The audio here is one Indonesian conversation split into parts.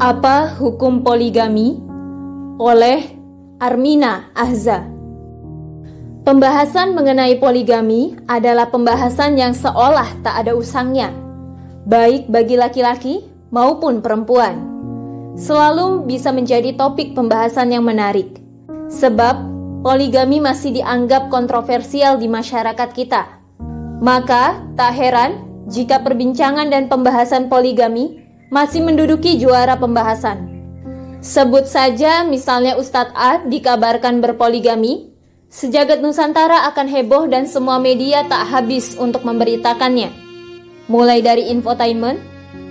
Apa hukum poligami? Oleh Armina Ahza. Pembahasan mengenai poligami adalah pembahasan yang seolah tak ada usangnya, baik bagi laki-laki maupun perempuan. Selalu bisa menjadi topik pembahasan yang menarik, sebab poligami masih dianggap kontroversial di masyarakat kita. Maka, tak heran jika perbincangan dan pembahasan poligami masih menduduki juara pembahasan. Sebut saja misalnya Ustadz A dikabarkan berpoligami, Sejagat Nusantara akan heboh dan semua media tak habis untuk memberitakannya. Mulai dari infotainment,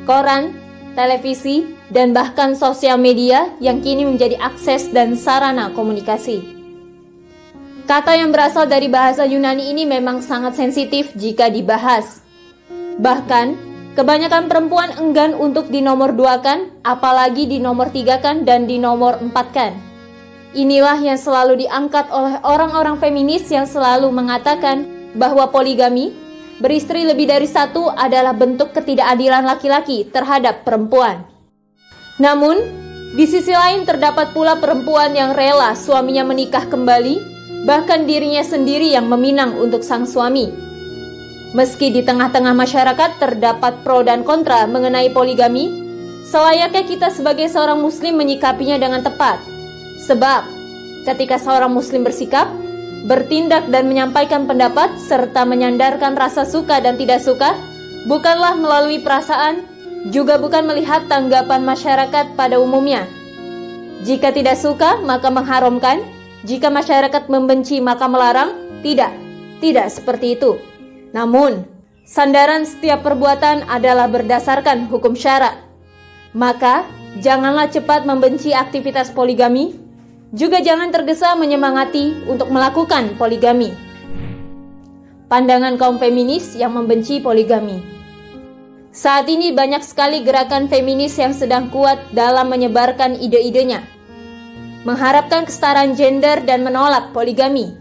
koran, televisi, dan bahkan sosial media yang kini menjadi akses dan sarana komunikasi. Kata yang berasal dari bahasa Yunani ini memang sangat sensitif jika dibahas. Bahkan, kebanyakan perempuan enggan untuk dinomor duakan, apalagi dinomor tigakan dan dinomor empatkan. Inilah yang selalu diangkat oleh orang-orang feminis yang selalu mengatakan bahwa poligami beristri lebih dari satu adalah bentuk ketidakadilan laki-laki terhadap perempuan. Namun, di sisi lain terdapat pula perempuan yang rela suaminya menikah kembali, bahkan dirinya sendiri yang meminang untuk sang suami. Meski di tengah-tengah masyarakat terdapat pro dan kontra mengenai poligami, selayaknya kita sebagai seorang muslim menyikapinya dengan tepat Sebab ketika seorang muslim bersikap, bertindak dan menyampaikan pendapat serta menyandarkan rasa suka dan tidak suka bukanlah melalui perasaan, juga bukan melihat tanggapan masyarakat pada umumnya. Jika tidak suka, maka mengharamkan. Jika masyarakat membenci, maka melarang. Tidak, tidak seperti itu. Namun, sandaran setiap perbuatan adalah berdasarkan hukum syarak. Maka, janganlah cepat membenci aktivitas poligami juga jangan tergesa menyemangati untuk melakukan poligami. Pandangan kaum feminis yang membenci poligami. Saat ini banyak sekali gerakan feminis yang sedang kuat dalam menyebarkan ide-idenya. Mengharapkan kesetaraan gender dan menolak poligami.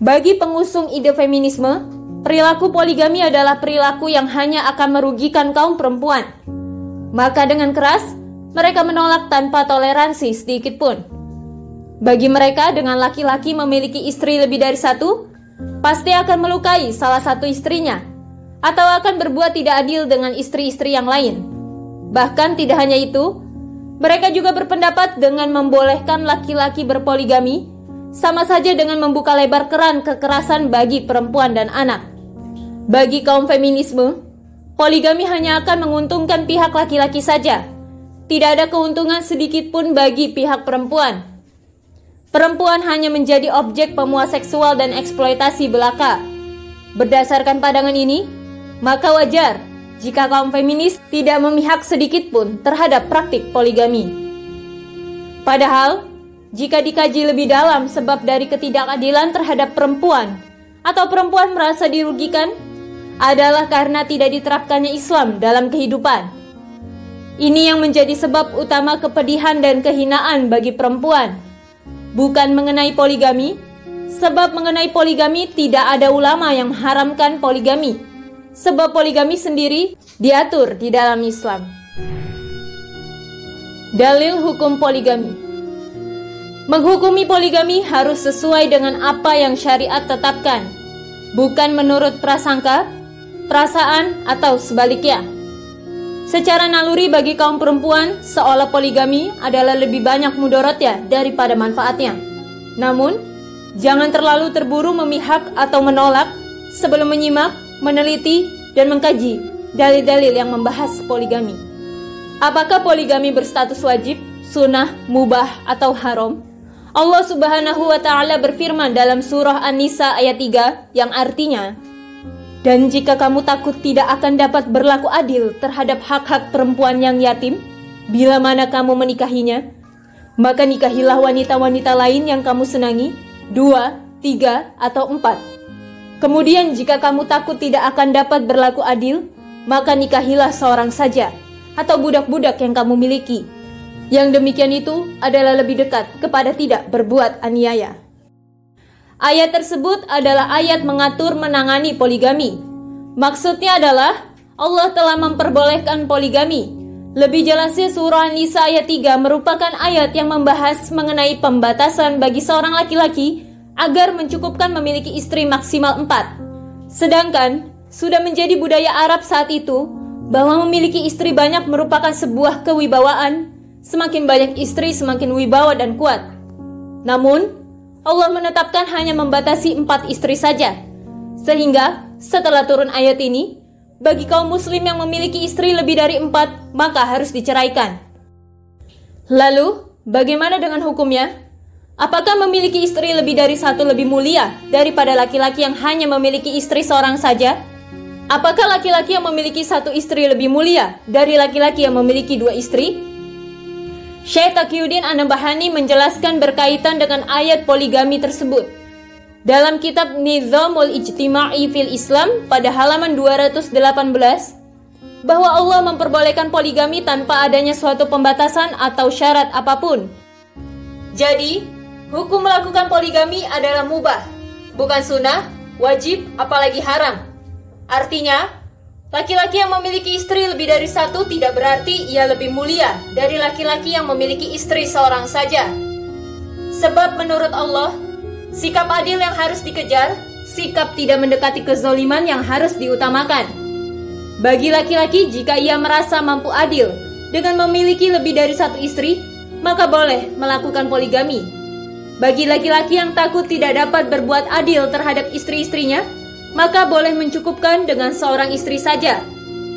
Bagi pengusung ide feminisme, perilaku poligami adalah perilaku yang hanya akan merugikan kaum perempuan. Maka dengan keras, mereka menolak tanpa toleransi sedikit pun. Bagi mereka, dengan laki-laki memiliki istri lebih dari satu, pasti akan melukai salah satu istrinya, atau akan berbuat tidak adil dengan istri-istri yang lain. Bahkan tidak hanya itu, mereka juga berpendapat dengan membolehkan laki-laki berpoligami, sama saja dengan membuka lebar keran kekerasan bagi perempuan dan anak. Bagi kaum feminisme, poligami hanya akan menguntungkan pihak laki-laki saja, tidak ada keuntungan sedikit pun bagi pihak perempuan. Perempuan hanya menjadi objek pemuas seksual dan eksploitasi belaka. Berdasarkan pandangan ini, maka wajar jika kaum feminis tidak memihak sedikit pun terhadap praktik poligami. Padahal, jika dikaji lebih dalam sebab dari ketidakadilan terhadap perempuan atau perempuan merasa dirugikan adalah karena tidak diterapkannya Islam dalam kehidupan. Ini yang menjadi sebab utama kepedihan dan kehinaan bagi perempuan. Bukan mengenai poligami, sebab mengenai poligami tidak ada ulama yang mengharamkan poligami. Sebab poligami sendiri diatur di dalam Islam. Dalil hukum poligami Menghukumi poligami harus sesuai dengan apa yang syariat tetapkan, bukan menurut prasangka, perasaan, atau sebaliknya. Secara naluri bagi kaum perempuan, seolah poligami adalah lebih banyak mudorotnya daripada manfaatnya. Namun, jangan terlalu terburu memihak atau menolak sebelum menyimak, meneliti, dan mengkaji dalil-dalil yang membahas poligami. Apakah poligami berstatus wajib, sunnah, mubah, atau haram? Allah Subhanahu wa taala berfirman dalam surah An-Nisa ayat 3 yang artinya, dan jika kamu takut tidak akan dapat berlaku adil terhadap hak-hak perempuan yang yatim, bila mana kamu menikahinya, maka nikahilah wanita-wanita lain yang kamu senangi, dua, tiga, atau empat. Kemudian jika kamu takut tidak akan dapat berlaku adil, maka nikahilah seorang saja, atau budak-budak yang kamu miliki. Yang demikian itu adalah lebih dekat kepada tidak berbuat aniaya. Ayat tersebut adalah ayat mengatur menangani poligami. Maksudnya adalah Allah telah memperbolehkan poligami, Lebih jelasnya surah Nisa ayat 3 merupakan ayat yang membahas mengenai pembatasan bagi seorang laki-laki agar mencukupkan memiliki istri maksimal 4. Sedangkan sudah menjadi budaya Arab saat itu bahwa memiliki istri banyak merupakan sebuah kewibawaan. Semakin banyak istri semakin wibawa dan kuat. Namun, Allah menetapkan hanya membatasi empat istri saja. Sehingga setelah turun ayat ini, bagi kaum muslim yang memiliki istri lebih dari empat, maka harus diceraikan. Lalu, bagaimana dengan hukumnya? Apakah memiliki istri lebih dari satu lebih mulia daripada laki-laki yang hanya memiliki istri seorang saja? Apakah laki-laki yang memiliki satu istri lebih mulia dari laki-laki yang memiliki dua istri? Syekh Taqiyuddin Anabahani menjelaskan berkaitan dengan ayat poligami tersebut. Dalam kitab Nizamul Ijtima'i fil Islam pada halaman 218 bahwa Allah memperbolehkan poligami tanpa adanya suatu pembatasan atau syarat apa pun. Jadi, hukum melakukan poligami adalah mubah, bukan sunnah, wajib, apalagi haram. Artinya, laki-laki yang memiliki istri lebih dari satu tidak berarti ia lebih mulia dari laki-laki yang memiliki istri seorang saja. Sebab menurut Allah, Sikap adil yang harus dikejar, sikap tidak mendekati kezoliman yang harus diutamakan. Bagi laki-laki, jika ia merasa mampu adil dengan memiliki lebih dari satu istri, maka boleh melakukan poligami. Bagi laki-laki yang takut tidak dapat berbuat adil terhadap istri-istrinya, maka boleh mencukupkan dengan seorang istri saja.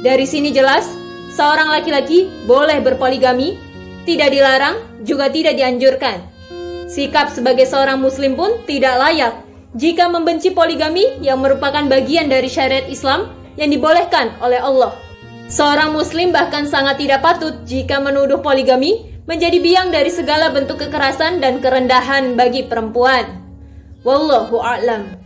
Dari sini jelas, seorang laki-laki boleh berpoligami, tidak dilarang, juga tidak dianjurkan. Sikap sebagai seorang muslim pun tidak layak jika membenci poligami yang merupakan bagian dari syariat Islam yang dibolehkan oleh Allah. Seorang muslim bahkan sangat tidak patut jika menuduh poligami menjadi biang dari segala bentuk kekerasan dan kerendahan bagi perempuan. Wallahu a'lam.